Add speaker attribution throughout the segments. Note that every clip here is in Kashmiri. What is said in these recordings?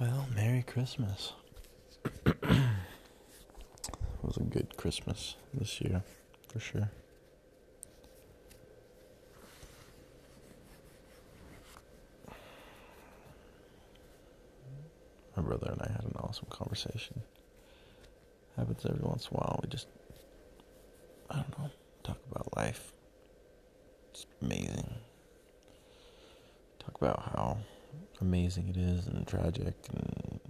Speaker 1: Well, Merry Christmas. it was a good Christmas this year, for sure. My brother and I had an awesome conversation. Happens every once in a while. We just, I don't know, talk about life. It's amazing. Talk about how amazing it is and tragic and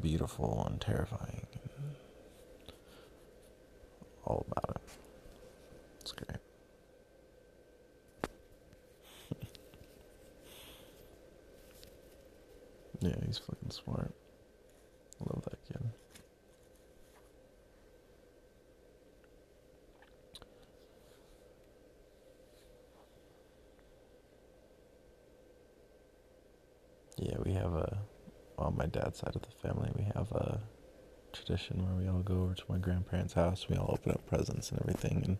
Speaker 1: beautiful and terrifying and all about it. It's great. yeah, he's fucking smart. I love that kid. Yeah, we have a dad's side of the family. We have a tradition where we all go over to my grandparents' house. We all open up presents and everything. And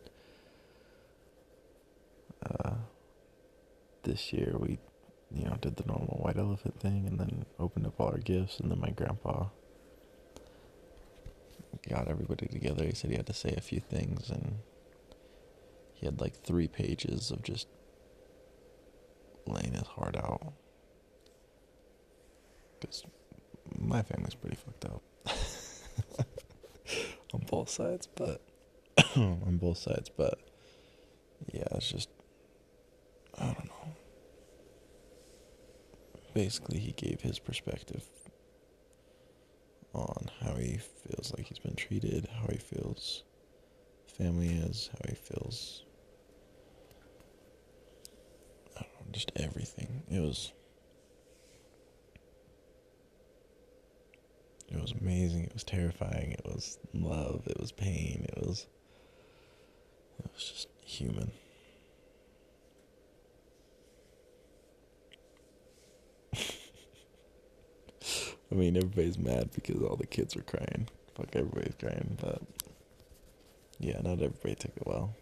Speaker 1: uh, this year we, you know, did the normal white elephant thing, and then opened up all our gifts. And then my grandpa got everybody together. He said he had to say a few things, and he had like three pages of just laying his heart out because my family's pretty fucked up on both sides, but on both sides, but yeah, it's just I don't know. Basically, he gave his perspective on how he feels like he's been treated, how he feels family is, how he feels. I don't know, just everything. It was was amazing. It was terrifying. It was love. It was pain. It was. It was just human. I mean, everybody's mad because all the kids were crying. Fuck, everybody's crying, but yeah, not everybody took it well.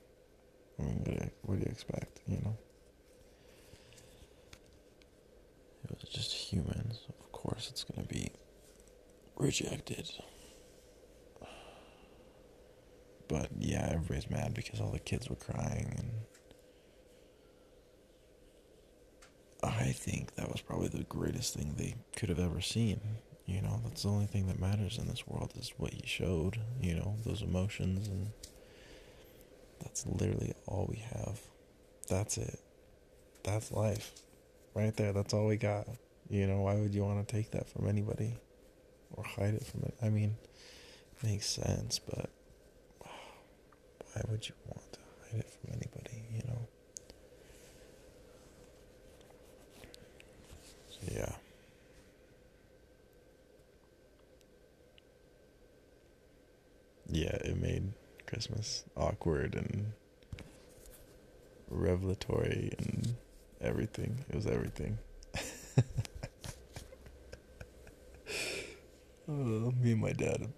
Speaker 1: I mean, what do you, what do you expect? You know, it was just humans. Of course, it's gonna be rejected. But yeah, everybody's mad because all the kids were crying and I think that was probably the greatest thing they could have ever seen. You know, that's the only thing that matters in this world is what he showed, you know, those emotions and that's literally all we have. That's it. That's life. Right there. That's all we got. You know, why would you want to take that from anybody? Or hide it from it. I mean, it makes sense, but why would you want to hide it from anybody, you know? So, yeah. Yeah, it made Christmas awkward and revelatory and everything. It was everything. Uh, me and my dad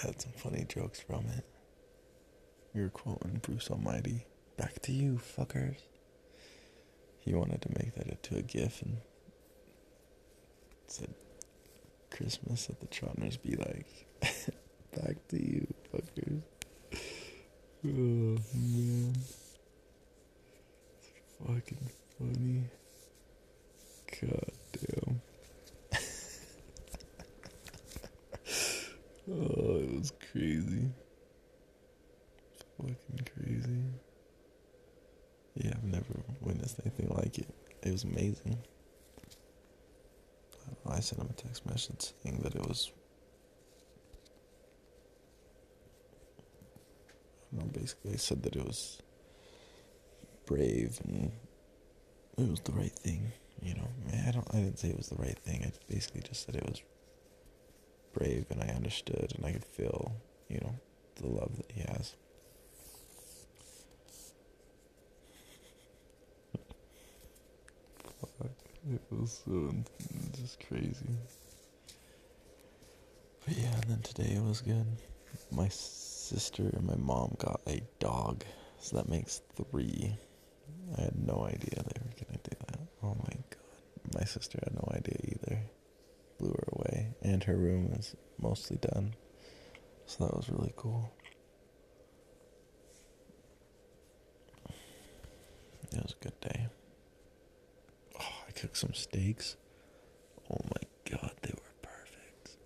Speaker 1: had some funny jokes from it. We were quoting Bruce Almighty. Back to you, fuckers. He wanted to make that into a gif and said, Christmas at the Trotners be like, back to you, fuckers. Oh, man. It's fucking funny. God damn. Oh, it was crazy. Fucking crazy. Yeah, I've never witnessed anything like it. It was amazing. I sent him a text message saying that it was. I know, basically, I said that it was brave and it was the right thing. You know, I don't. I didn't say it was the right thing. I basically just said it was brave and I understood and I could feel, you know, the love that he has. It was so just crazy. But yeah, and then today it was good. My sister and my mom got a dog, so that makes three. I had no idea they were gonna do that. Oh my god. My sister had no idea either. and her room is mostly done. So that was really cool. It was a good day. Oh, I cooked some steaks. Oh my god, they were perfect.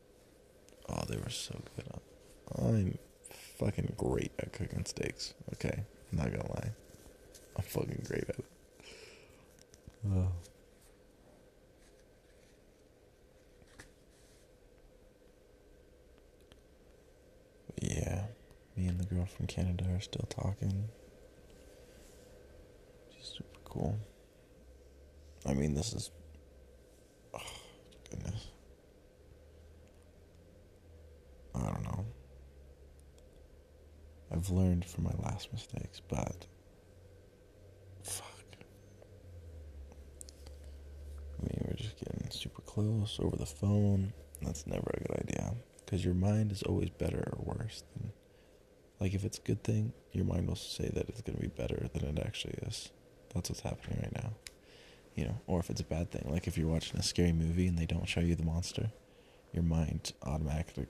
Speaker 1: Oh, they were so good. I'm fucking great at cooking steaks. Okay, I'm not gonna lie. I'm fucking great at it. Oh. Yeah, me and the girl from Canada are still talking. She's super cool. I mean, this is. Oh, goodness. I don't know. I've learned from my last mistakes, but. Fuck. I mean, we're just getting super close over the phone. That's never a good idea. Because your mind is always better or worse than. Like, if it's a good thing, your mind will say that it's going to be better than it actually is. That's what's happening right now. You know, or if it's a bad thing, like if you're watching a scary movie and they don't show you the monster, your mind automatically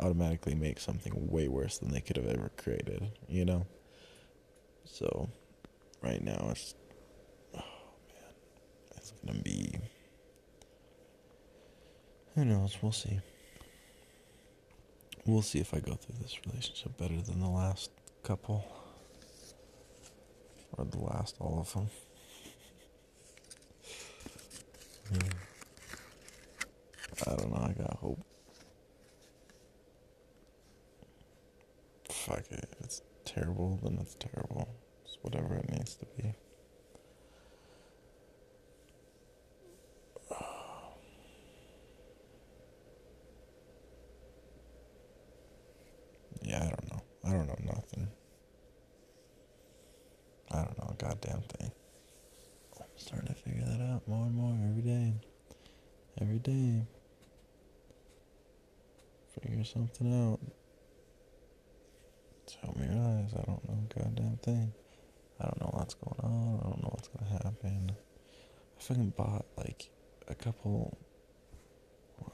Speaker 1: automatically makes something way worse than they could have ever created, you know? So, right now it's oh man, it's to be who knows, we'll see. We'll see if I go through this relationship better than the last couple. Or the last all of them. Hmm. I don't know, I got hope. Fuck it. If it's terrible, then it's terrible. It's whatever it needs to be. Yeah, I don't know. I don't know nothing. I don't know a goddamn thing. I'm starting to figure that out more and more every day. Every day. Figure something out. Tell me your eyes. I don't know a goddamn thing. I don't know what's going on. I don't know what's gonna happen. I fucking bought like a couple.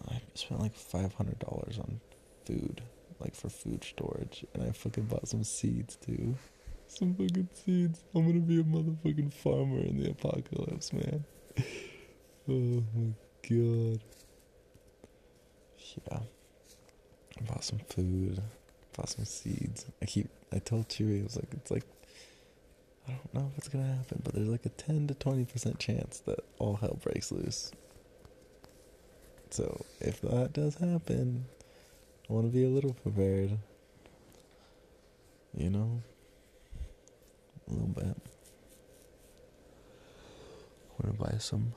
Speaker 1: I spent like five hundred dollars on food, like for food storage, and I fucking bought some seeds too. Some fucking seeds. I'm gonna be a motherfucking farmer in the apocalypse, man. oh my god. Yeah. I bought some food. Bought some seeds. I keep. I told Chewy, I was like, it's like. I don't know if it's gonna happen, but there's like a 10 to 20% chance that all hell breaks loose. So, if that does happen, I want to be a little prepared. You know? A little bit. I want to buy some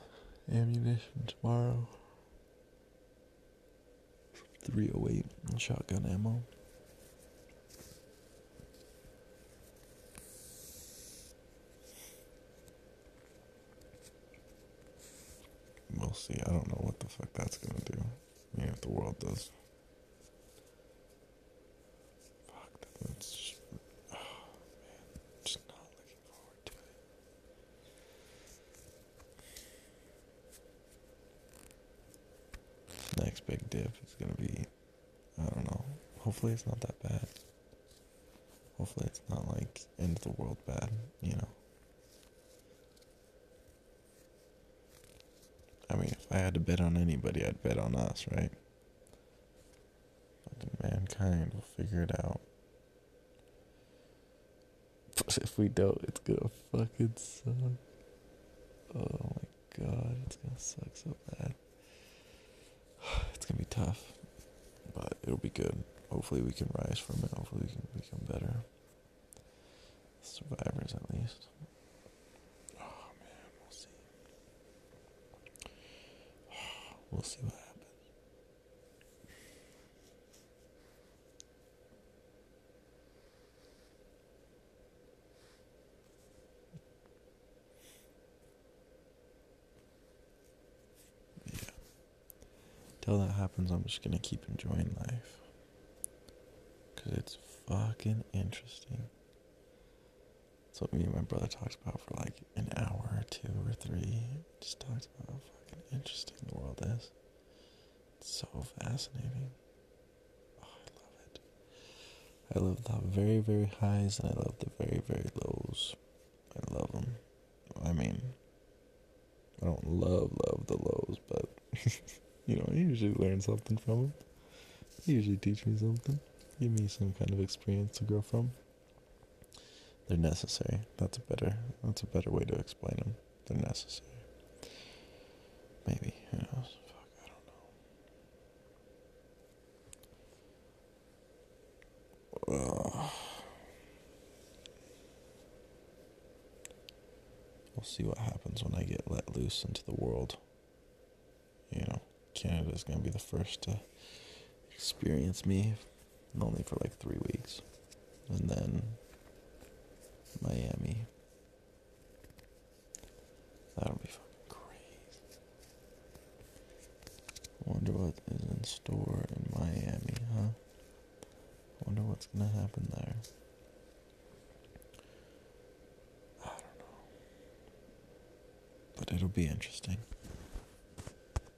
Speaker 1: ammunition tomorrow. 308 shotgun ammo. We'll see. I don't know what the fuck that's gonna do. I mean, if the world does. Fuck, that's just. Oh, man. Just not looking forward to it. Next big dip is gonna be. I don't know. Hopefully, it's not that bad. Hopefully, it's not like end of the world bad, you know? I mean, if I had to bet on anybody, I'd bet on us, right? Fucking mankind will figure it out. But if we don't, it's gonna fucking suck. Oh my god, it's gonna suck so bad. Gonna be tough, but it'll be good. Hopefully, we can rise from it. Hopefully, we can become better. Survivors, at least. Oh man, we'll see. We'll see what Till that happens, I'm just gonna keep enjoying life. Cause it's fucking interesting. That's what me and my brother talks about for like an hour or two or three. Just talks about how fucking interesting the world is. It's so fascinating. Oh, I love it. I love the very, very highs and I love the very, very lows. I love them. I mean, I don't love, love the lows, but, you know, I usually learn something from them. They usually teach me something. Give me some kind of experience to grow from. They're necessary. That's a better, that's a better way to explain them. They're necessary. Maybe. Who knows? Fuck, I don't know. Ugh. We'll see what happens when I get let loose into the world. You know, Canada's gonna be the first to experience me, only for like three weeks. And then Miami. That'll be fucking crazy. Wonder what is in store in Miami, huh? Wonder what's gonna happen there. I don't know. But it'll be interesting.